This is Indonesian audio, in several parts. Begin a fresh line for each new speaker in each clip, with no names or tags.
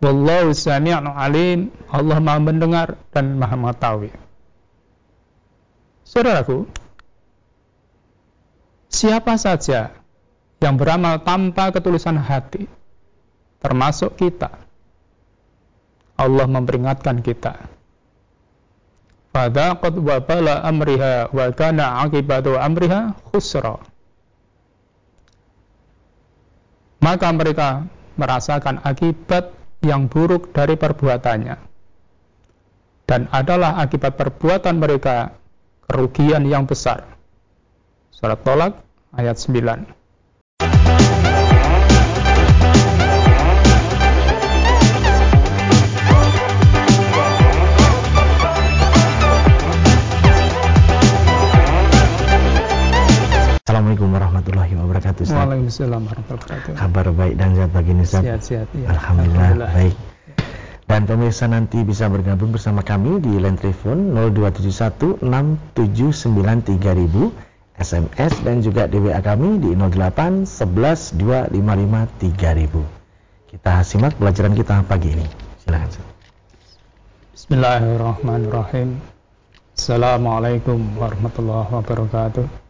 Wallahu sami'un alim. Allah Maha mendengar dan Maha mengetahui. Saudaraku, siapa saja yang beramal tanpa ketulusan hati, termasuk kita, Allah memperingatkan kita. Fadaqat wa bala amriha wa kana akibatu amriha khusra. Maka mereka merasakan akibat yang buruk dari perbuatannya. Dan adalah akibat perbuatan mereka kerugian yang besar. Surat Tolak ayat 9.
Assalamualaikum warahmatullahi wabarakatuh Ustaz.
Waalaikumsalam warahmatullahi wabarakatuh.
Kabar baik dan sehat pagi ini Ustaz.
Sehat-sehat ya.
Alhamdulillah, Alhamdulillah baik. Dan pemirsa nanti bisa bergabung bersama kami di line telepon 02716793000 SMS dan juga di WA kami di 08 11 Kita simak pelajaran kita pagi ini. Silakan. Ustaz.
Bismillahirrahmanirrahim. Assalamualaikum warahmatullahi wabarakatuh.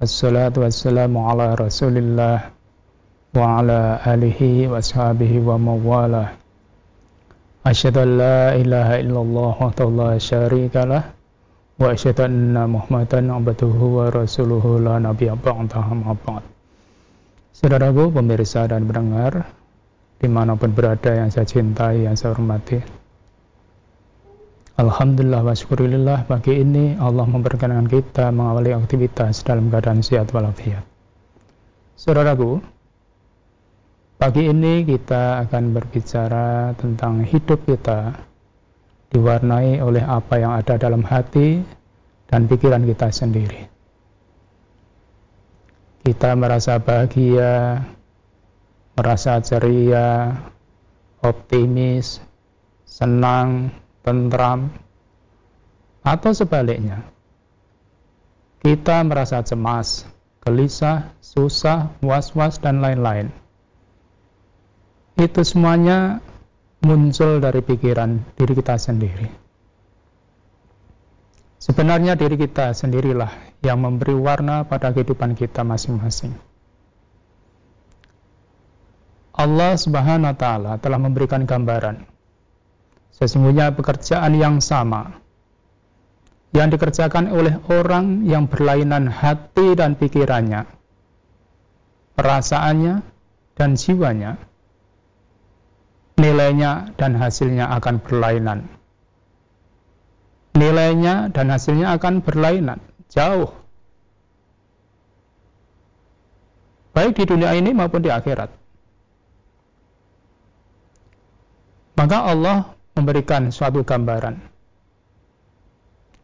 Wassalatu wassalamu ala Rasulillah wa ala alihi wa ashabihi wa mawalah. Asyhadu an la ilaha illallah wa la syarika lah wa asyhadu anna Muhammadan abduhu wa rasuluhu la nabiyya ba'dahu amma ba'd. Saudaraku pemirsa dan pendengar di mana pun berada yang saya cintai, yang saya hormati. Alhamdulillah wa syukurillah pagi ini Allah memperkenankan kita mengawali aktivitas dalam keadaan sehat walafiat. Saudaraku, pagi ini kita akan berbicara tentang hidup kita diwarnai oleh apa yang ada dalam hati dan pikiran kita sendiri. Kita merasa bahagia, merasa ceria, optimis, senang, tentram, atau sebaliknya. Kita merasa cemas, gelisah, susah, was-was, dan lain-lain. Itu semuanya muncul dari pikiran diri kita sendiri. Sebenarnya diri kita sendirilah yang memberi warna pada kehidupan kita masing-masing. Allah Subhanahu wa taala telah memberikan gambaran Sesungguhnya pekerjaan yang sama yang dikerjakan oleh orang yang berlainan hati dan pikirannya, perasaannya dan jiwanya, nilainya dan hasilnya akan berlainan. Nilainya dan hasilnya akan berlainan, jauh. Baik di dunia ini maupun di akhirat. Maka Allah memberikan suatu gambaran.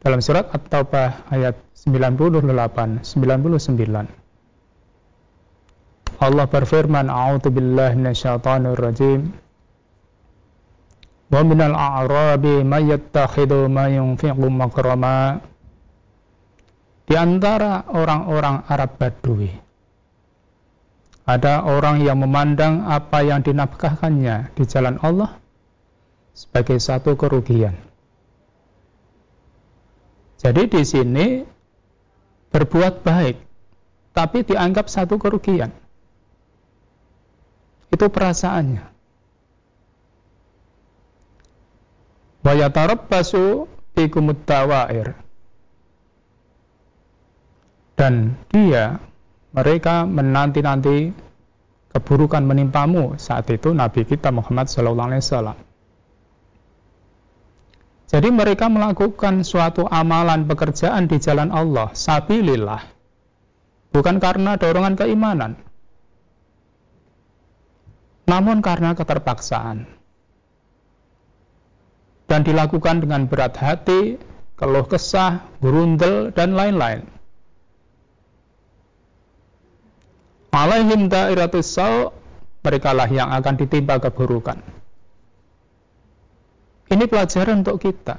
Dalam surat At-Taubah ayat 98 99 Allah berfirman A'udzu billahi minasyaitonir rajim. Wa minal a'rabi may yattakhidhu ma yunfiqu makrama. Di antara orang-orang Arab Badui ada orang yang memandang apa yang dinafkahkannya di jalan Allah sebagai satu kerugian. Jadi di sini berbuat baik, tapi dianggap satu kerugian. Itu perasaannya. Wayatarabbasu bikumud dawair. Dan dia, mereka menanti-nanti keburukan menimpamu saat itu Nabi kita Muhammad Sallallahu Alaihi Wasallam. Jadi mereka melakukan suatu amalan pekerjaan di jalan Allah, sabilillah. Bukan karena dorongan keimanan. Namun karena keterpaksaan. Dan dilakukan dengan berat hati, keluh kesah, berundel, dan lain-lain. Alaihim dairatus mereka lah yang akan ditimpa keburukan. Ini pelajaran untuk kita.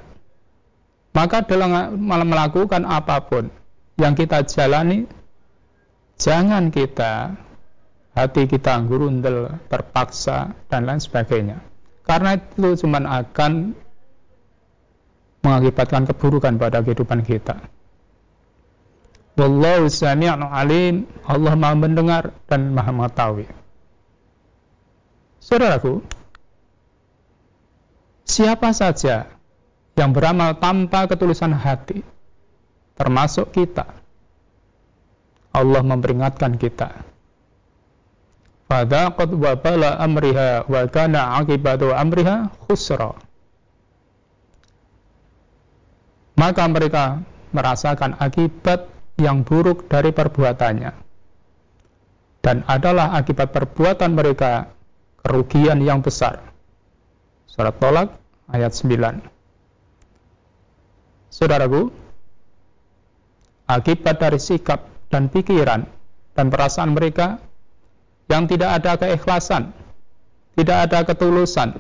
Maka dalam melakukan apa pun yang kita jalani, jangan kita hati kita gurundel, terpaksa, dan lain sebagainya. Karena itu cuma akan mengakibatkan keburukan pada kehidupan kita. Wallahu sami'un alim. Allah Maha mendengar dan Maha mengetahui. Saudaraku, siapa saja yang beramal tanpa ketulusan hati, termasuk kita, Allah memperingatkan kita. Fadaqat wa bala amriha wa kana akibatu amriha khusra. Maka mereka merasakan akibat yang buruk dari perbuatannya. Dan adalah akibat perbuatan mereka kerugian yang besar. Surat Tolak ayat 9. Saudaraku, akibat dari sikap dan pikiran dan perasaan mereka yang tidak ada keikhlasan, tidak ada ketulusan,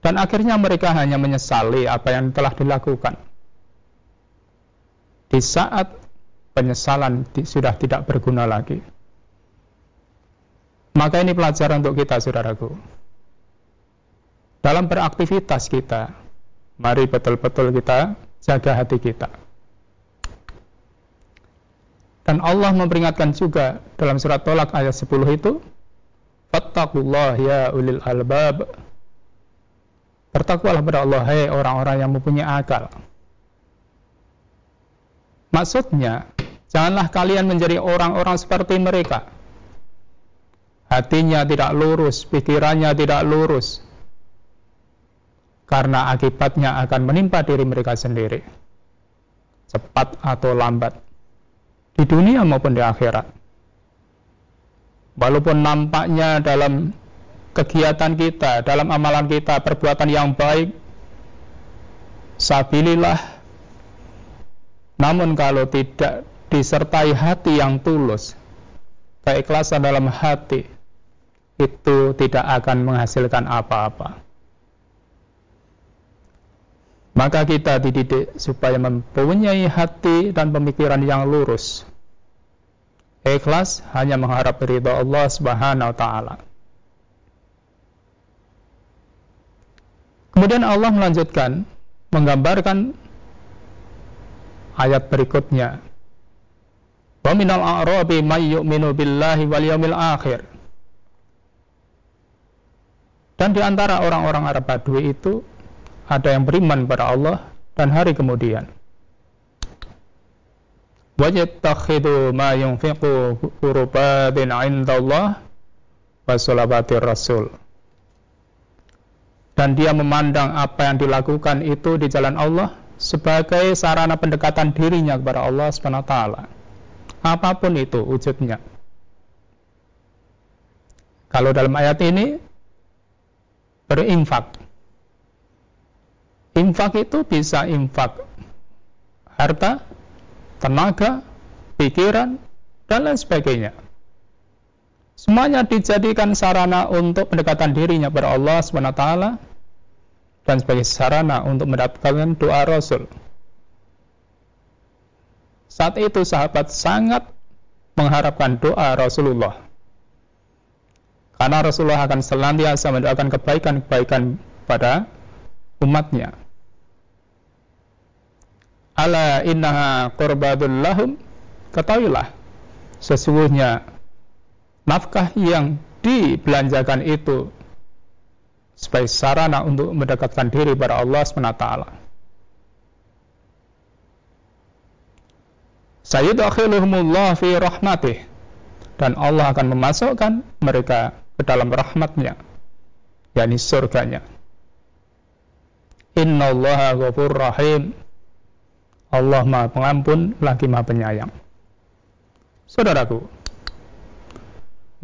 dan akhirnya mereka hanya menyesali apa yang telah dilakukan di saat penyesalan sudah tidak berguna lagi. Maka ini pelajaran untuk kita, saudaraku. Dalam beraktivitas kita, mari betul-betul kita jaga hati kita. Dan Allah memperingatkan juga dalam surat Tolak ayat 10 itu, Fattakullah ya ulil albab. Bertakwalah kepada Allah, hai orang-orang yang mempunyai akal. Maksudnya, janganlah kalian menjadi orang-orang seperti mereka. Hatinya tidak lurus, pikirannya tidak lurus. Karena akibatnya akan menimpa diri mereka sendiri. Cepat atau lambat. Di dunia maupun di akhirat. Walaupun nampaknya dalam kegiatan kita, dalam amalan kita, perbuatan yang baik, sabilillah namun kalau tidak disertai hati yang tulus, keikhlasan dalam hati, itu tidak akan menghasilkan apa-apa. Maka kita dididik supaya mempunyai hati dan pemikiran yang lurus. Ikhlas hanya mengharap ridha Allah Subhanahu wa taala. Kemudian Allah melanjutkan menggambarkan ayat berikutnya. Wa minal a'rabi may yu'minu billahi wal yawmil akhir. Dan di antara orang-orang Arab Badui itu ada yang beriman pada Allah dan hari kemudian. Ma yunfiqu rasul. Dan dia memandang apa yang dilakukan itu di jalan Allah sebagai sarana pendekatan dirinya kepada Allah SWT. Apa pun itu wujudnya. Kalau dalam ayat ini berinfak. Infak itu bisa infak harta, tenaga, pikiran, dan lain sebagainya. Semuanya dijadikan sarana untuk pendekatan dirinya kepada Allah SWT dan sebagai sarana untuk mendapatkan doa Rasul. Saat itu sahabat sangat mengharapkan doa Rasulullah. Karena Rasulullah akan senantiasa mendoakan kebaikan-kebaikan pada umatnya. Ala innaha qurbatul lahum. Ketahuilah sesungguhnya nafkah yang dibelanjakan itu sebagai sarana untuk mendekatkan diri kepada Allah SWT. Sayyidakhiluhumullah fi rahmatih. Dan Allah akan memasukkan mereka ke dalam rahmatnya yakni surganya. Inna Allah ghafur rahim Allah maha pengampun lagi maha penyayang Saudaraku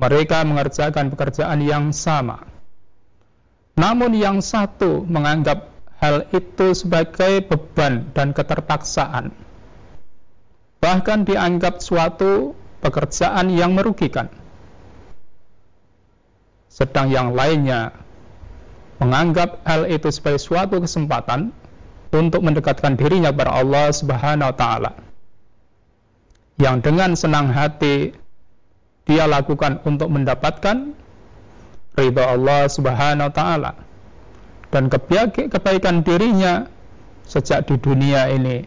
mereka mengerjakan pekerjaan yang sama namun yang satu menganggap hal itu sebagai beban dan keterpaksaan. Bahkan dianggap suatu pekerjaan yang merugikan. Sedang yang lainnya menganggap hal itu sebagai suatu kesempatan untuk mendekatkan dirinya kepada Allah Subhanahu wa taala. Yang dengan senang hati dia lakukan untuk mendapatkan ridha Allah Subhanahu wa taala. Dan kebaikan dirinya sejak di dunia ini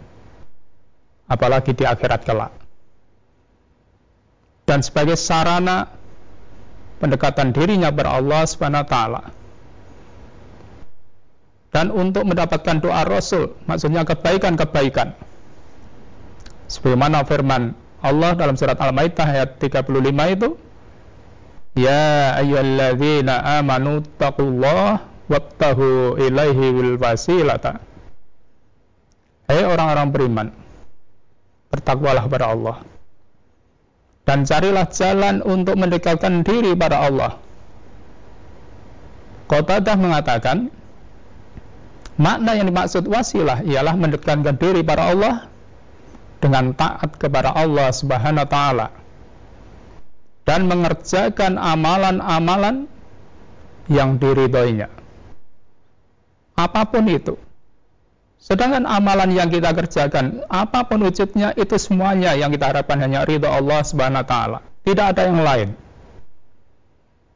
apalagi di akhirat kelak. Dan sebagai sarana pendekatan dirinya kepada Allah Subhanahu wa taala dan untuk mendapatkan doa Rasul maksudnya kebaikan-kebaikan. Sebagaimana firman Allah dalam surat Al-Maidah ayat 35 itu Ya ayyuhalladzina amanu taqullah wabtahu ilaihi wil wasilata Hei orang-orang beriman bertakwalah kepada Allah. Dan carilah jalan untuk mendekatkan diri pada Allah. Qatadah mengatakan makna yang dimaksud wasilah ialah mendekatkan diri pada Allah dengan taat kepada Allah Subhanahu wa taala dan mengerjakan amalan-amalan yang diridhoinya. Apa pun itu. Sedangkan amalan yang kita kerjakan, apa pun wujudnya itu semuanya yang kita harapkan hanya ridho Allah Subhanahu wa taala. Tidak ada yang lain.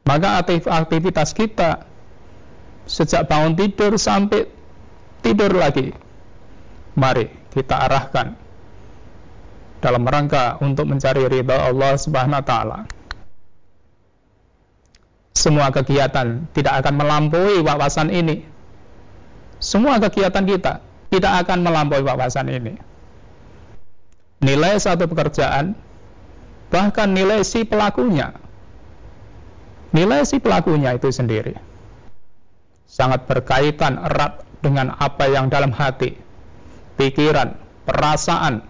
Maka aktivitas kita sejak bangun tidur sampai tidur lagi. Mari kita arahkan dalam rangka untuk mencari ridha Allah Subhanahu wa taala. Semua kegiatan tidak akan melampaui wawasan ini. Semua kegiatan kita tidak akan melampaui wawasan ini. Nilai satu pekerjaan bahkan nilai si pelakunya nilai si pelakunya itu sendiri sangat berkaitan erat dengan apa yang dalam hati, pikiran, perasaan,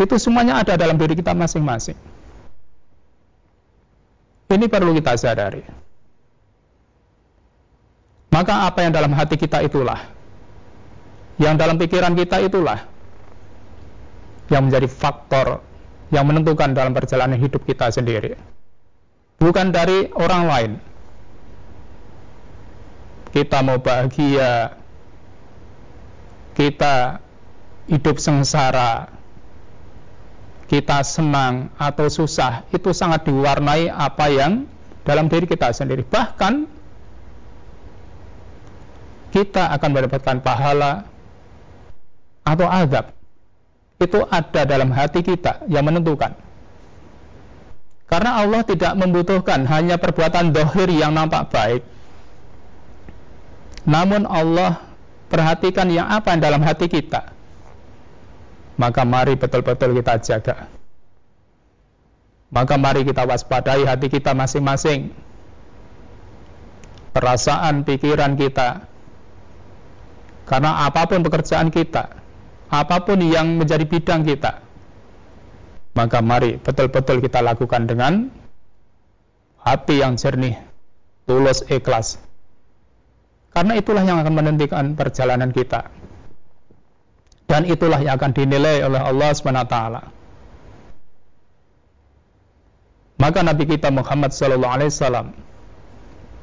itu semuanya ada dalam diri kita masing-masing. Ini perlu kita sadari. Maka apa yang dalam hati kita itulah, yang dalam pikiran kita itulah, yang menjadi faktor yang menentukan dalam perjalanan hidup kita sendiri. Bukan dari orang lain. Kita mau bahagia, kita hidup sengsara, kita senang atau susah itu sangat diwarnai apa yang dalam diri kita sendiri. Bahkan kita akan mendapatkan pahala atau azab. Itu ada dalam hati kita yang menentukan. Karena Allah tidak membutuhkan hanya perbuatan dohir yang nampak baik. Namun Allah perhatikan yang apa yang dalam hati kita maka mari betul-betul kita jaga. Maka mari kita waspadai hati kita masing-masing. Perasaan, pikiran kita. Karena apa pun pekerjaan kita, apa pun yang menjadi bidang kita, maka mari betul-betul kita lakukan dengan hati yang jernih, tulus, ikhlas. Karena itulah yang akan menentukan perjalanan kita dan itulah yang akan dinilai oleh Allah SWT. Maka Nabi kita Muhammad SAW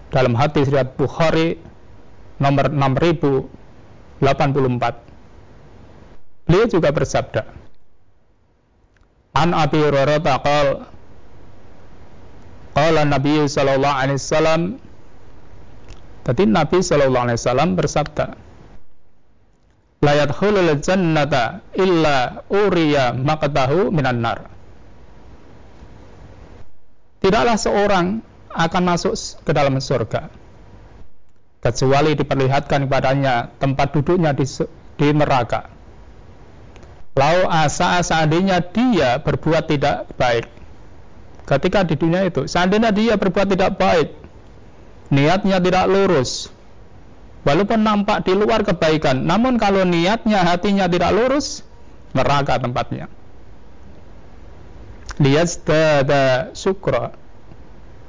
dalam hadis riwayat Bukhari nomor 6084 beliau juga bersabda An Abi Hurairah qala Nabi sallallahu alaihi wasallam Tadi Nabi sallallahu alaihi wasallam bersabda la yadkhulul jannata illa uriya maqtahu minan nar. Tidaklah seorang akan masuk ke dalam surga kecuali diperlihatkan kepadanya tempat duduknya di, di neraka. Lau asa seandainya dia berbuat tidak baik ketika di dunia itu, seandainya dia berbuat tidak baik, niatnya tidak lurus, Walaupun nampak di luar kebaikan, namun kalau niatnya hatinya tidak lurus, neraka tempatnya. Liyazdada syukra.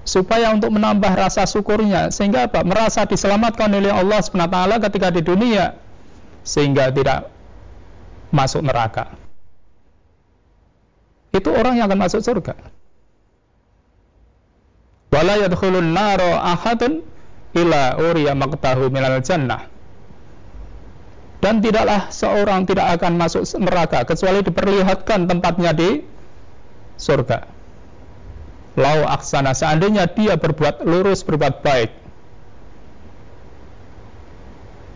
Supaya untuk menambah rasa syukurnya, sehingga apa? Merasa diselamatkan oleh Allah SWT ketika di dunia, sehingga tidak masuk neraka. Itu orang yang akan masuk surga. Wala yadkhulun naro ahadun ila uriya maqtahu minal jannah. Dan tidaklah seorang tidak akan masuk neraka kecuali diperlihatkan tempatnya di surga. Lau aksana seandainya dia berbuat lurus berbuat baik.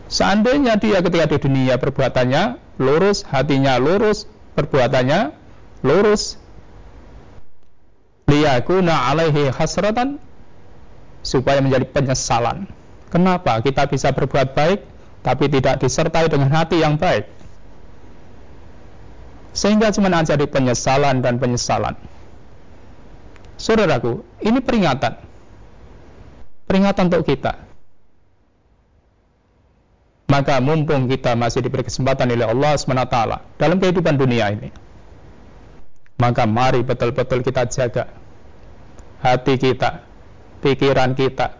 Seandainya dia ketika di dunia perbuatannya lurus hatinya lurus perbuatannya lurus liyakuna alaihi hasratan supaya menjadi penyesalan. Kenapa? Kita bisa berbuat baik tapi tidak disertai dengan hati yang baik. Sehingga cuma jadi penyesalan dan penyesalan. Saudaraku, ini peringatan. Peringatan untuk kita. Maka mumpung kita masih diberi kesempatan oleh Allah SWT dalam kehidupan dunia ini, maka mari betul-betul kita jaga hati kita, pikiran kita,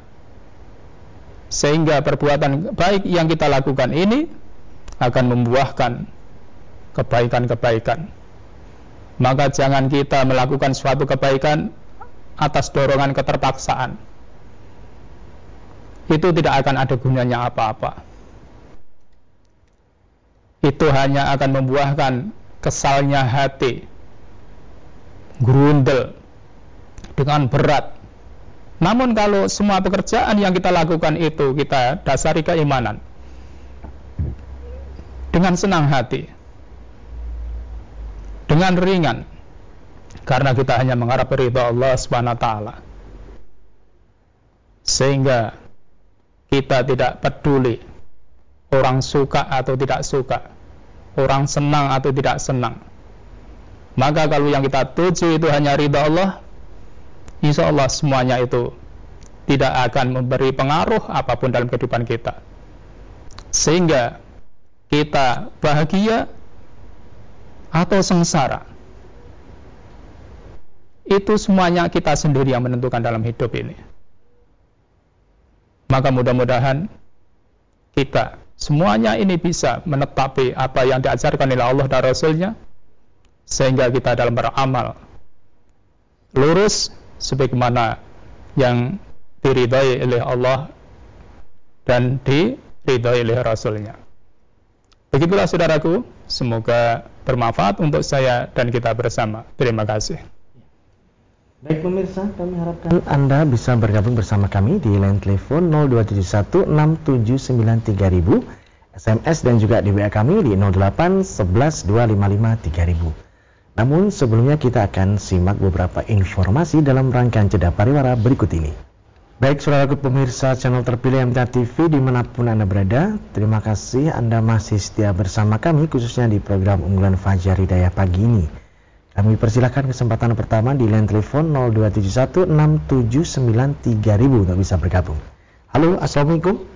sehingga perbuatan baik yang kita lakukan ini akan membuahkan kebaikan-kebaikan. Maka jangan kita melakukan suatu kebaikan atas dorongan keterpaksaan. Itu tidak akan ada gunanya apa-apa. Itu hanya akan membuahkan kesalnya hati grundel dengan berat namun kalau semua pekerjaan yang kita lakukan itu kita dasari keimanan dengan senang hati dengan ringan karena kita hanya mengharap ridha Allah Subhanahu wa taala. Sehingga kita tidak peduli orang suka atau tidak suka, orang senang atau tidak senang. Maka kalau yang kita tuju itu hanya ridha Allah, insya Allah semuanya itu tidak akan memberi pengaruh apa pun dalam kehidupan kita. Sehingga kita bahagia atau sengsara itu semuanya kita sendiri yang menentukan dalam hidup ini. Maka mudah-mudahan kita semuanya ini bisa menetapi apa yang diajarkan oleh Allah dan Rasulnya sehingga kita dalam beramal lurus sebagaimana yang diridhai oleh Allah dan diridhai oleh Rasulnya. Begitulah saudaraku, semoga bermanfaat untuk saya dan kita bersama. Terima kasih.
Baik pemirsa, kami harapkan Anda bisa bergabung bersama kami di line telepon 02716793000, SMS dan juga di WA kami di 08112553000. Namun sebelumnya kita akan simak beberapa informasi dalam rangkaian jeda pariwara berikut ini. Baik saudaraku pemirsa channel terpilih MTA TV di mana pun Anda berada, terima kasih Anda masih setia bersama kami khususnya di program unggulan Fajar Hidayah pagi ini. Kami persilahkan kesempatan pertama di line telepon 02716793000 untuk bisa bergabung. Halo, Assalamualaikum.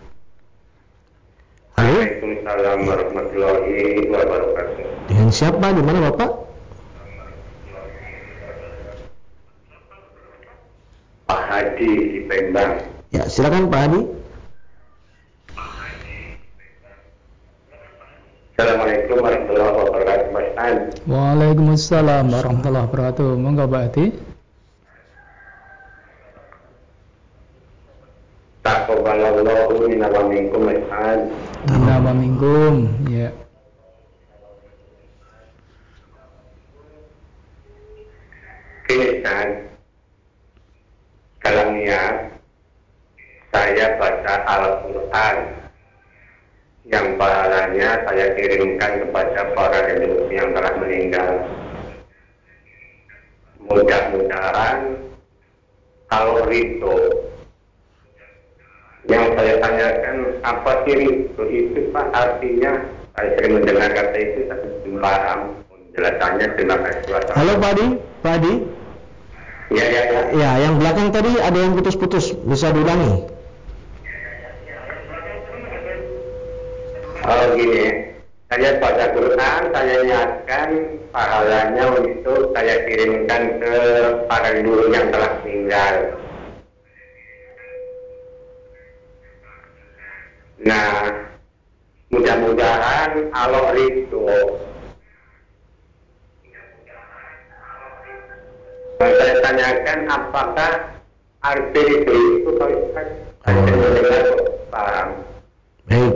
Halo. Waalaikumsalam warahmatullahi wabarakatuh.
Dengan siapa? Di mana Bapak?
Pak Hadi di Pembang.
Ya, silakan Pak Hadi.
Assalamualaikum warahmatullahi wabarakatuh Mas An.
Waalaikumsalam warahmatullahi wabarakatuh. Monggo Pak Ati.
Taqabbalallahu minna wa minkum Mas An.
Minna wa minkum. Ya.
Kini San. Dalam niat saya baca Al-Quran. Yang pahalanya saya kirimkan kepada para leluhur yang telah meninggal. Mudah-mudahan kalau itu yang saya tanyakan apa sih itu itu pak? Artinya saya sering mendengar kata itu tapi belum paham penjelasannya. Terima kasih
Halo Pak Adi, Pak Adi.
Ya ya ya.
Ya, yang belakang tadi ada yang putus-putus, bisa diulangi.
Oh gini, saya baca Quran, saya niatkan pahalanya untuk saya kirimkan ke para guru yang telah meninggal. Nah, mudah-mudahan Allah itu saya tanyakan apakah arti itu itu kalau saya mendengar paham.
Baik.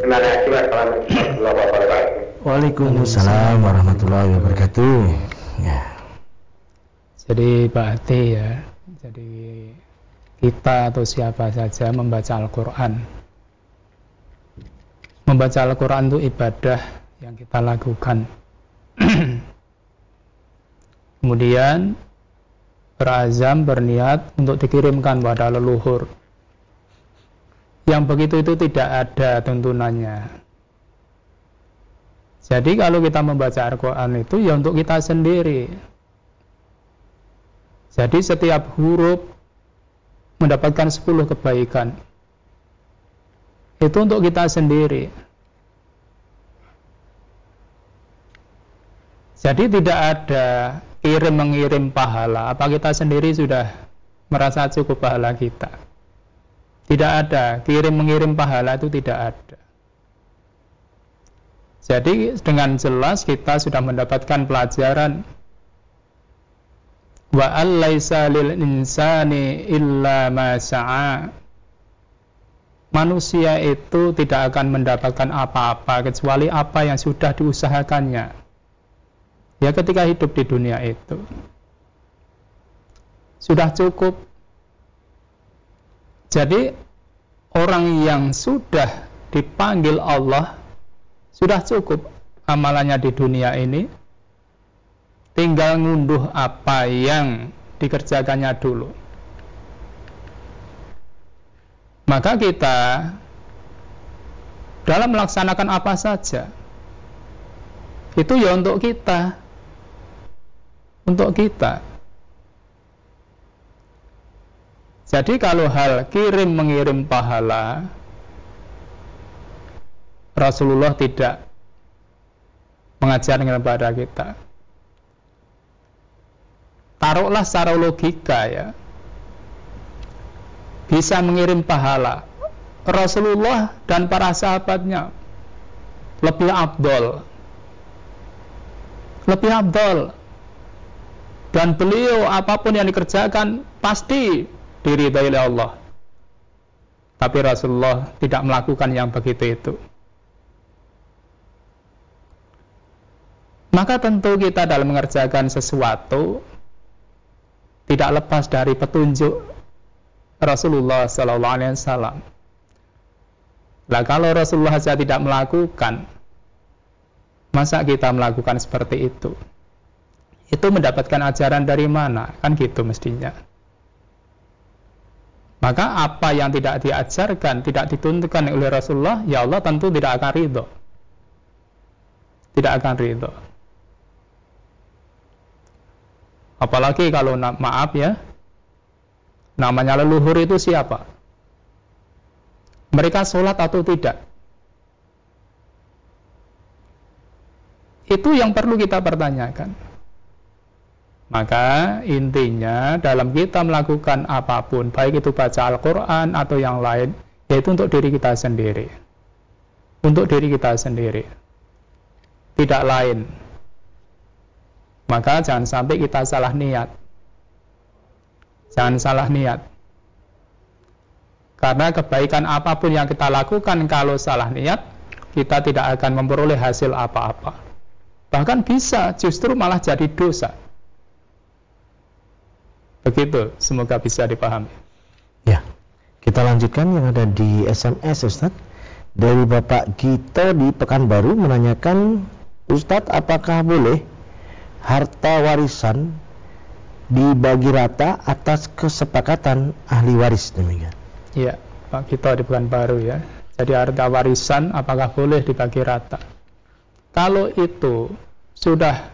Terima kasih warahmatullahi wabarakatuh.
Waalaikumsalam warahmatullahi wabarakatuh. Ya.
Jadi berarti ya, jadi kita atau siapa saja membaca Al-Quran. Membaca Al-Quran itu ibadah yang kita lakukan. Kemudian berazam, berniat untuk dikirimkan pada leluhur. Yang begitu itu tidak ada tuntunannya. Jadi kalau kita membaca Al-Quran itu ya untuk kita sendiri. Jadi setiap huruf mendapatkan 10 kebaikan. Itu untuk kita sendiri. Jadi tidak ada kirim mengirim pahala. Apa kita sendiri sudah merasa cukup pahala kita? Tidak ada. Kirim mengirim pahala itu tidak ada. Jadi dengan jelas kita sudah mendapatkan pelajaran wa allaisa lil insani illa ma Manusia itu tidak akan mendapatkan apa-apa kecuali apa yang sudah diusahakannya. Ya ketika hidup di dunia itu sudah cukup. Jadi orang yang sudah dipanggil Allah sudah cukup amalannya di dunia ini tinggal ngunduh apa yang dikerjakannya dulu. Maka kita dalam melaksanakan apa saja itu ya untuk kita. Untuk kita. Jadi kalau hal kirim mengirim pahala Rasulullah tidak mengajarkan kepada kita. Taruhlah secara logika ya. Bisa mengirim pahala. Rasulullah dan para sahabatnya lebih abdol lebih abdol dan beliau apa pun yang dikerjakan pasti diridai oleh Allah tapi Rasulullah tidak melakukan yang begitu itu maka tentu kita dalam mengerjakan sesuatu tidak lepas dari petunjuk Rasulullah Sallallahu Alaihi Wasallam. Kalau Rasulullah saja tidak melakukan, masa kita melakukan seperti itu? Itu mendapatkan ajaran dari mana? Kan gitu mestinya. Maka apa yang tidak diajarkan, tidak dituntutkan oleh Rasulullah, ya Allah tentu tidak akan ridho. Tidak akan ridho. Apalagi kalau maaf ya, namanya leluhur itu siapa? Mereka sholat atau tidak? Itu yang perlu kita pertanyakan. Maka intinya dalam kita melakukan apa pun, baik itu baca Al-Quran atau yang lain, yaitu untuk diri kita sendiri. Untuk diri kita sendiri. Tidak lain. Maka jangan sampai kita salah niat. Jangan salah niat. Karena kebaikan apa pun yang kita lakukan kalau salah niat, kita tidak akan memperoleh hasil apa-apa. Bahkan bisa justru malah jadi dosa. Begitu, semoga bisa dipahami.
Ya, kita lanjutkan yang ada di SMS Ustaz. Dari Bapak Gito di Pekanbaru menanyakan, Ustadz apakah boleh harta warisan dibagi rata atas kesepakatan ahli waris demikian.
Iya, Pak kita di baru ya. Jadi harta warisan apakah boleh dibagi rata? Kalau itu sudah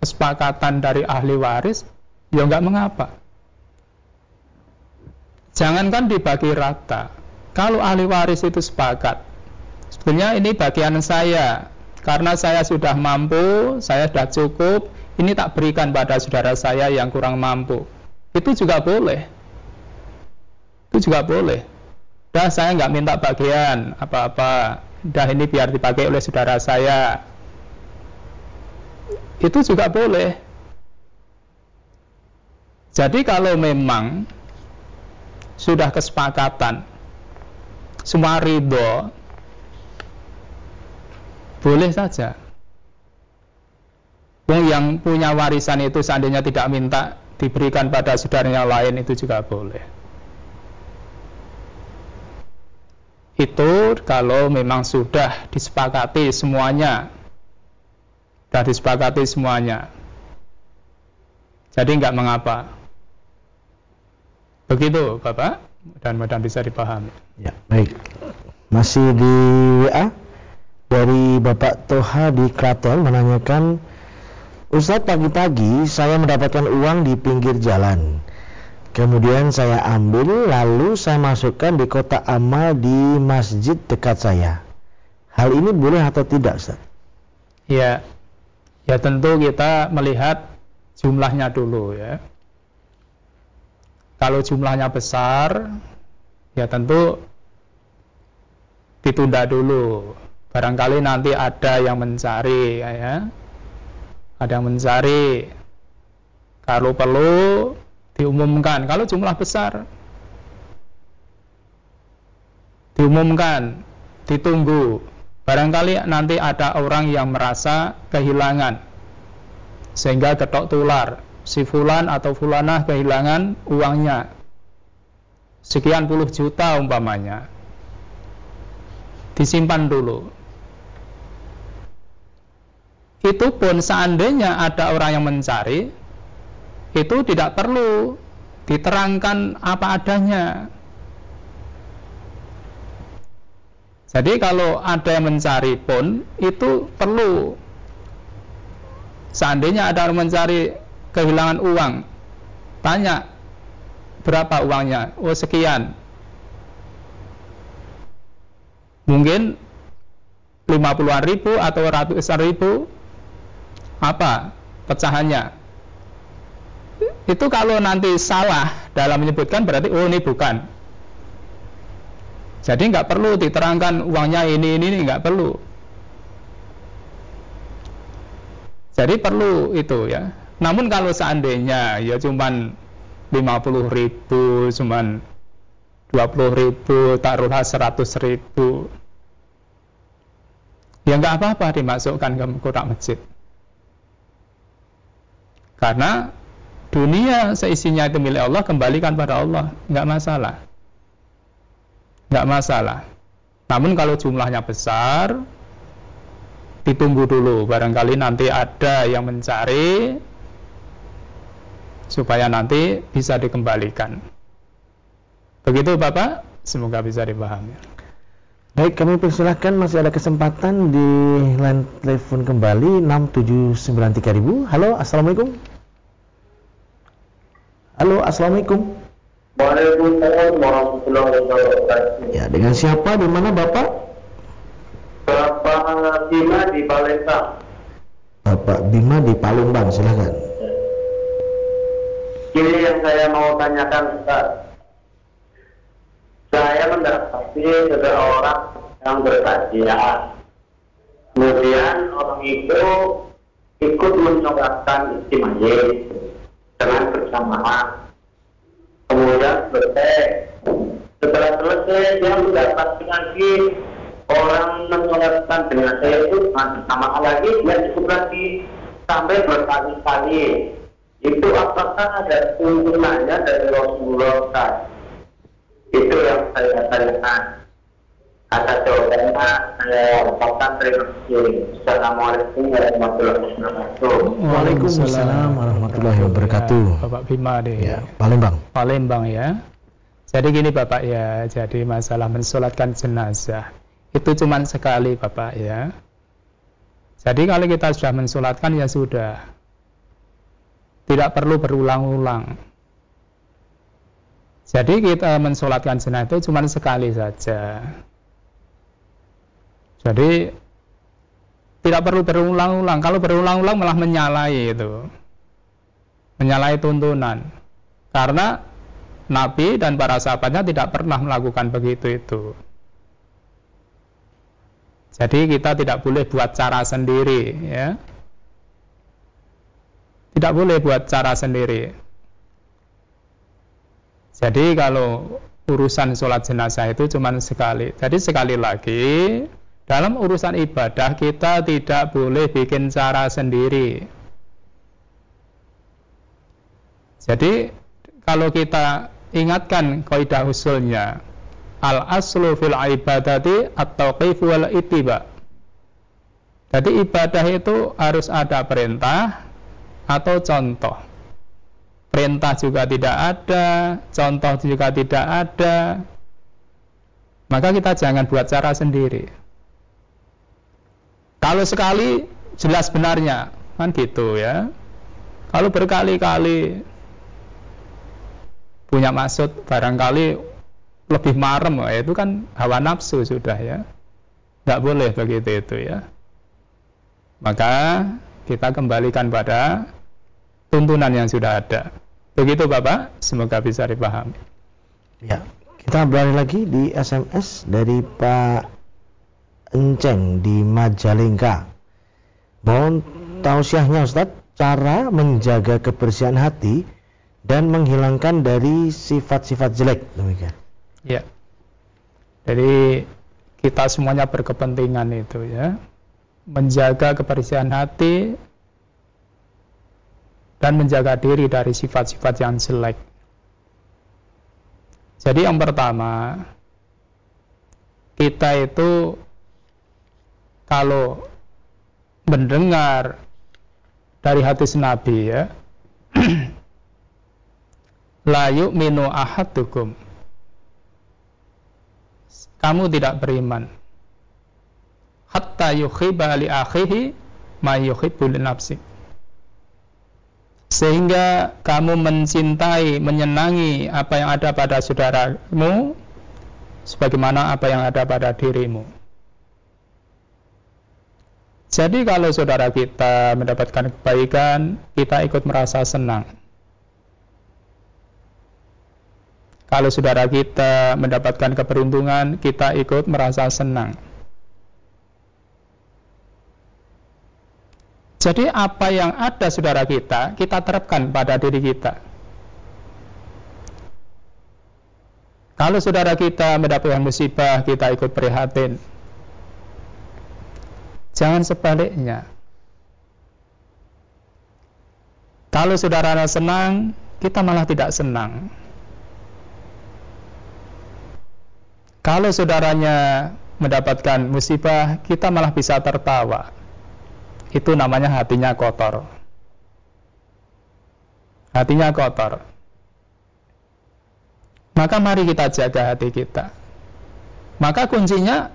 kesepakatan dari ahli waris, ya enggak mengapa. Jangankan dibagi rata. Kalau ahli waris itu sepakat, sebenarnya ini bagian saya, karena saya sudah mampu, saya sudah cukup, ini tak berikan pada saudara saya yang kurang mampu. Itu juga boleh. Itu juga boleh. Dah saya nggak minta bagian apa-apa. Dah ini biar dipakai oleh saudara saya. Itu juga boleh. Jadi kalau memang sudah kesepakatan, semua ridho, boleh saja. Yang punya warisan itu seandainya tidak minta diberikan pada saudaranya lain itu juga boleh. Itu kalau memang sudah disepakati semuanya. Sudah disepakati semuanya. Jadi nggak mengapa. Begitu, Bapak. Dan mudah bisa dipahami.
Ya, baik. Masih di WA dari Bapak Toha di Kraton menanyakan Ustadz pagi-pagi saya mendapatkan uang di pinggir jalan. Kemudian saya ambil lalu saya masukkan di kotak amal di masjid dekat saya. Hal ini boleh atau tidak Ustaz?
Ya, ya tentu kita melihat jumlahnya dulu ya. Kalau jumlahnya besar, ya tentu ditunda dulu. Barangkali nanti ada yang mencari ya. Ada yang mencari. Kalau perlu diumumkan. Kalau jumlah besar diumumkan ditunggu. Barangkali nanti ada orang yang merasa kehilangan sehingga ketok tular si fulan atau fulanah kehilangan uangnya. Sekian puluh juta umpamanya. Disimpan dulu. Itu pun seandainya ada orang yang mencari itu tidak perlu diterangkan apa adanya. Jadi kalau ada yang mencari pun itu perlu. Seandainya ada orang mencari kehilangan uang. Tanya berapa uangnya? Oh sekian. Mungkin 50-an ribu atau ratusan ribu. Apa pecahannya? Itu kalau nanti salah dalam menyebutkan berarti oh ini bukan. Jadi nggak perlu diterangkan uangnya ini ini ini nggak perlu. Jadi perlu itu ya namun kalau seandainya ya cuman 50 ribu cuman 20 ribu taruhlah 100 ribu ya nggak apa-apa dimasukkan ke kotak masjid karena dunia seisinya itu milik Allah, kembalikan pada Allah, nggak masalah. Nggak masalah. Namun kalau jumlahnya besar, ditunggu dulu. Barangkali nanti ada yang mencari supaya nanti bisa dikembalikan. Begitu Bapak, semoga bisa dipahami.
Baik, kami persilahkan masih ada kesempatan di line telepon kembali 6793000. Halo, Assalamualaikum. Halo, Assalamualaikum.
Waalaikumsalam warahmatullahi wabarakatuh.
Ya, dengan siapa? Di mana Bapak?
Bapak Bima di Palembang.
Bapak Bima di Palembang, silakan.
Ini yang saya mau tanyakan Ustaz. Saya mendapati seseorang yang berkajian. Kemudian orang itu ikut menyokapkan istimayah dengan bersamaan. Kemudian selesai. Setelah selesai dia mendapatkan lagi orang menyolatkan dengan saya itu sama lagi dia cukup lagi sampai berkali-kali. Itu apakah ada tuntunannya dari Rasulullah Ustaz? Itu yang saya tanyakan jawabannya saya ucapkan terima kasih. Assalamualaikum warahmatullahi wabarakatuh.
Waalaikumsalam warahmatullahi wabarakatuh.
Bapak Bima deh.
Ya, Palembang.
Palembang ya. Jadi gini Bapak ya, jadi masalah mensolatkan jenazah itu cuma sekali Bapak ya. Jadi kalau kita sudah mensolatkan ya sudah. Tidak perlu berulang-ulang. Jadi kita mensolatkan jenazah itu cuma sekali saja. Jadi tidak perlu berulang-ulang. Kalau berulang-ulang malah menyalahi itu. Menyalahi tuntunan. Karena Nabi dan para sahabatnya tidak pernah melakukan begitu itu. Jadi kita tidak boleh buat cara sendiri, ya. Tidak boleh buat cara sendiri. Jadi kalau urusan sholat jenazah itu cuma sekali. Jadi sekali lagi dalam urusan ibadah kita tidak boleh bikin cara sendiri. Jadi kalau kita ingatkan kaidah usulnya al aslu fil ibadati atau wal itiba. Jadi ibadah itu harus ada perintah atau contoh. Perintah juga tidak ada, contoh juga tidak ada. Maka kita jangan buat cara sendiri. Kalau sekali jelas benarnya, kan gitu ya. Kalau berkali-kali punya maksud barangkali lebih marem ya itu kan hawa nafsu sudah ya nggak boleh begitu itu ya maka kita kembalikan pada tuntunan yang sudah ada begitu Bapak semoga bisa dipahami
ya kita beralih lagi di SMS dari Pak Enceng di Majalengka mohon tausiahnya Ustadz cara menjaga kebersihan hati dan menghilangkan dari sifat-sifat jelek demikian.
Ya. Jadi kita semuanya berkepentingan itu ya. Menjaga kebersihan hati dan menjaga diri dari sifat-sifat yang jelek. Jadi yang pertama, kita itu kalau mendengar dari hati Nabi ya, la yu'minu ahadukum kamu tidak beriman hatta yukhiba li akhihi ma yuhibbu li nafsi. Sehingga kamu mencintai menyenangi apa yang ada pada saudaramu sebagaimana apa yang ada pada dirimu. Jadi kalau saudara kita mendapatkan kebaikan kita ikut merasa senang. Kalau saudara kita mendapatkan keberuntungan, kita ikut merasa senang. Jadi apa yang ada saudara kita, kita terapkan pada diri kita. Kalau saudara kita mendapatkan musibah, kita ikut prihatin. Jangan sebaliknya. Kalau saudara senang, kita malah tidak senang. Kalau saudaranya mendapatkan musibah, kita malah bisa tertawa. Itu namanya hatinya kotor. Hatinya kotor. Maka mari kita jaga hati kita. Maka kuncinya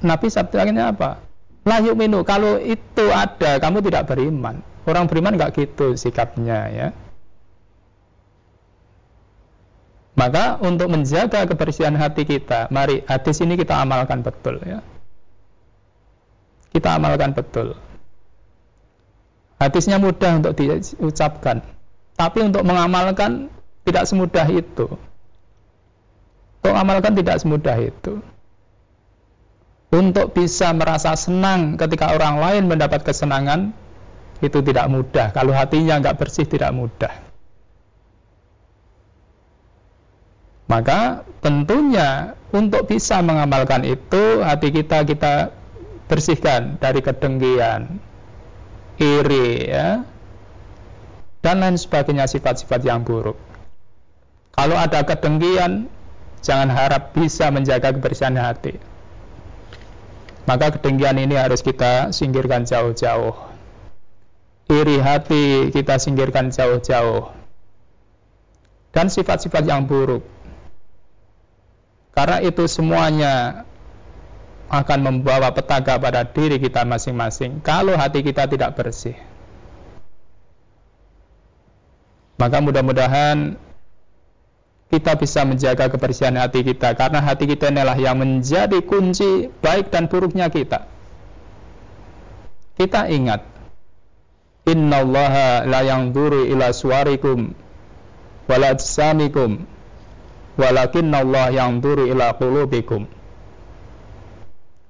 Nabi sabdanya apa? La minu. Kalau itu ada, kamu tidak beriman. Orang beriman nggak gitu sikapnya ya. Maka untuk menjaga kebersihan hati kita, mari hadis ini kita amalkan betul ya. Kita amalkan betul. Hadisnya mudah untuk diucapkan, tapi untuk mengamalkan tidak semudah itu. Untuk mengamalkan tidak semudah itu. Untuk bisa merasa senang ketika orang lain mendapat kesenangan, itu tidak mudah. Kalau hatinya nggak bersih, tidak mudah. Maka tentunya untuk bisa mengamalkan itu hati kita kita bersihkan dari kedengkian, iri ya, dan lain sebagainya sifat-sifat yang buruk. Kalau ada kedengkian, jangan harap bisa menjaga kebersihan hati. Maka kedengkian ini harus kita singkirkan jauh-jauh. Iri hati kita singkirkan jauh-jauh. Dan sifat-sifat yang buruk karena itu semuanya akan membawa petaka pada diri kita masing-masing kalau hati kita tidak bersih. Maka mudah-mudahan kita bisa menjaga kebersihan hati kita karena hati kita inilah yang menjadi kunci baik dan buruknya kita. Kita ingat Innallaha la yanzuru ila suwarikum wala ajsamikum walakin Allah yang turu ila qulubikum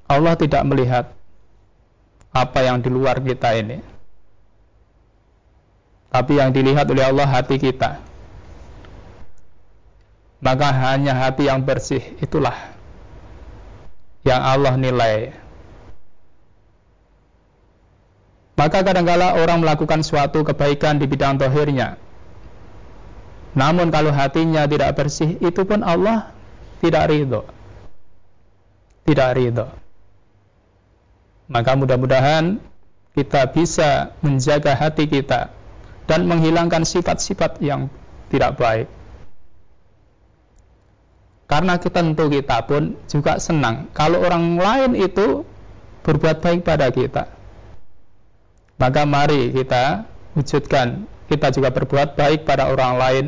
Allah tidak melihat apa yang di luar kita ini tapi yang dilihat oleh Allah hati kita maka hanya hati yang bersih itulah yang Allah nilai maka kadangkala orang melakukan suatu kebaikan di bidang tohirnya Namun kalau hatinya tidak bersih, itu pun Allah tidak ridho. Tidak ridho. Maka mudah-mudahan kita bisa menjaga hati kita dan menghilangkan sifat-sifat yang tidak baik. Karena tentu kita pun juga senang kalau orang lain itu berbuat baik pada kita. Maka mari kita wujudkan kita juga berbuat baik pada orang lain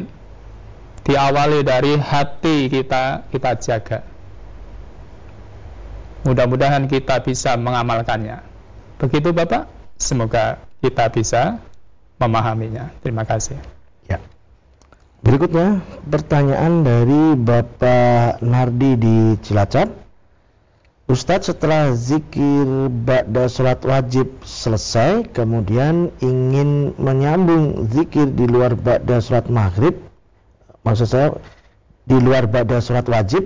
diawali dari hati kita kita jaga. Mudah-mudahan kita bisa mengamalkannya. Begitu Bapak, semoga kita bisa memahaminya. Terima kasih.
Ya. Berikutnya pertanyaan dari Bapak Nardi di Cilacap. Ustadz setelah zikir ba'da sholat wajib selesai kemudian ingin menyambung zikir di luar ba'da sholat maghrib maksud saya di luar ba'da sholat wajib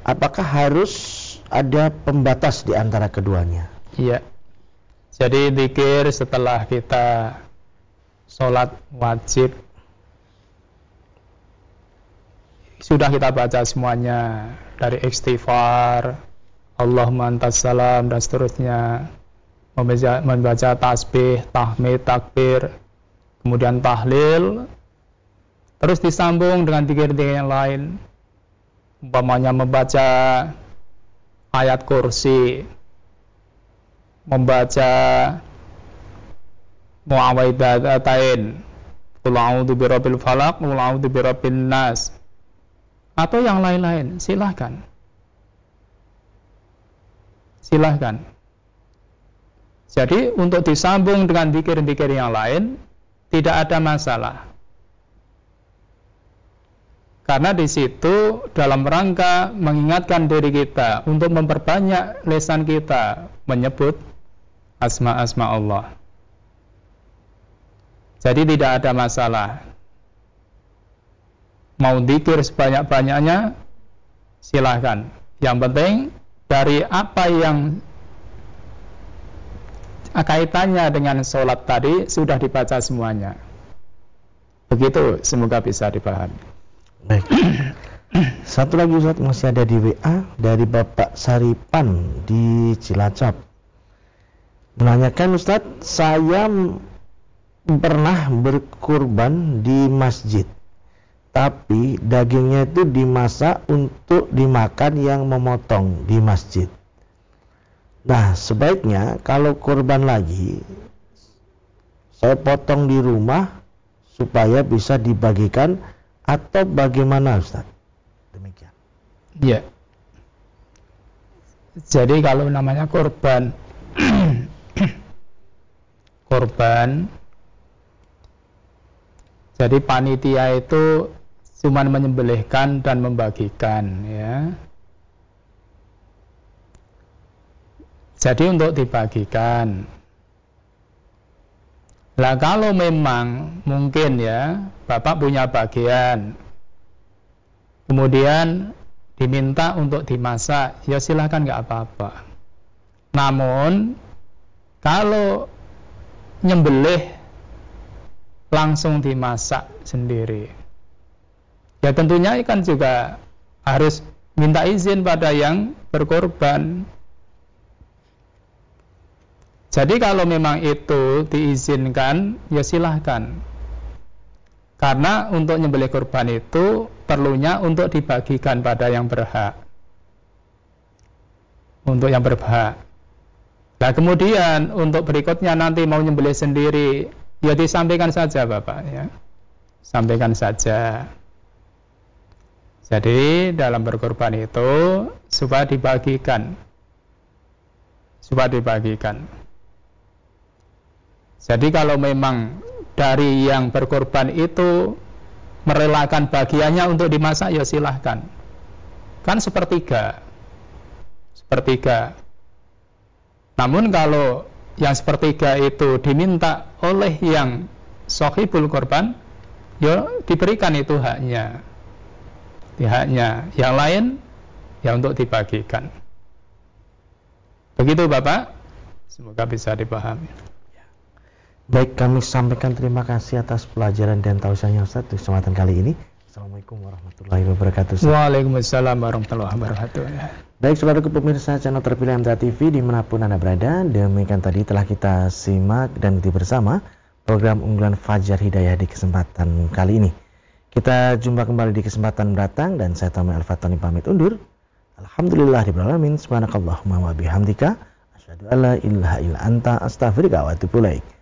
apakah harus ada pembatas di antara keduanya?
Iya. Jadi zikir setelah kita sholat wajib sudah kita baca semuanya dari istighfar, Allah mantas salam dan seterusnya. Membaca, membaca tasbih, tahmid, takbir, kemudian tahlil, terus disambung dengan zikir-zikir yang lain, umpamanya membaca ayat kursi, membaca muawwidzatain, qul a'udzu birabbil falaq, qul a'udzu birabbin nas atau yang lain-lain, silahkan. Silahkan. Jadi untuk disambung dengan dikir-dikir yang lain tidak ada masalah. Karena di situ dalam rangka mengingatkan diri kita untuk memperbanyak lesan kita menyebut asma-asma Allah. Jadi tidak ada masalah. Mau dikir sebanyak-banyaknya silahkan. Yang penting dari apa yang kaitannya dengan sholat tadi sudah dibaca semuanya. Begitu semoga bisa dipahami
baik. Satu lagi Ustaz. Masih ada di WA dari Bapak Saripan di Cilacap. Menanyakan Ustadz saya pernah berkurban di masjid tapi dagingnya itu dimasak untuk dimakan yang memotong di masjid. Nah, sebaiknya kalau kurban lagi saya potong di rumah supaya bisa dibagikan atau bagaimana Ustaz? Demikian.
Ya. Jadi kalau namanya korban korban jadi panitia itu cuma menyembelihkan dan membagikan ya. Jadi untuk dibagikan. Lah kalau memang mungkin ya Bapak punya bagian kemudian diminta untuk dimasak, ya silahkan nggak apa-apa. Namun kalau nyembelih langsung dimasak sendiri ya tentunya kan juga harus minta izin pada yang berkorban. Jadi kalau memang itu diizinkan, ya silahkan. Karena untuk nyembelih korban itu perlunya untuk dibagikan pada yang berhak. Untuk yang berhak. Nah kemudian untuk berikutnya nanti mau nyembelih sendiri, ya disampaikan saja Bapak ya. Sampaikan saja. Jadi dalam berkorban itu supaya dibagikan. Supaya dibagikan. Jadi kalau memang dari yang berkorban itu merelakan bagiannya untuk dimasak ya silahkan. Kan sepertiga. Sepertiga. Namun kalau yang sepertiga itu diminta oleh yang sohibul korban, ya diberikan itu haknya pihaknya yang lain ya untuk dibagikan. Begitu Bapak, semoga bisa dipahami.
Baik, kami sampaikan terima kasih atas pelajaran dan tausiahnya Ustaz di kesempatan kali ini. Assalamualaikum warahmatullahi wabarakatuh. Ustaz.
Waalaikumsalam warahmatullahi wabarakatuh.
Baik, saudaraku pemirsa channel terpilih MTA TV di mana pun Anda berada, demikian tadi telah kita simak dan ikuti bersama program unggulan Fajar Hidayah di kesempatan kali ini. Kita jumpa kembali di kesempatan datang dan saya Tommy Al-Fatani pamit undur. Alhamdulillah di alamin. Subhanakallahumma wa bihamdika asyhadu alla ilaha illa anta astaghfiruka wa atubu ilaik.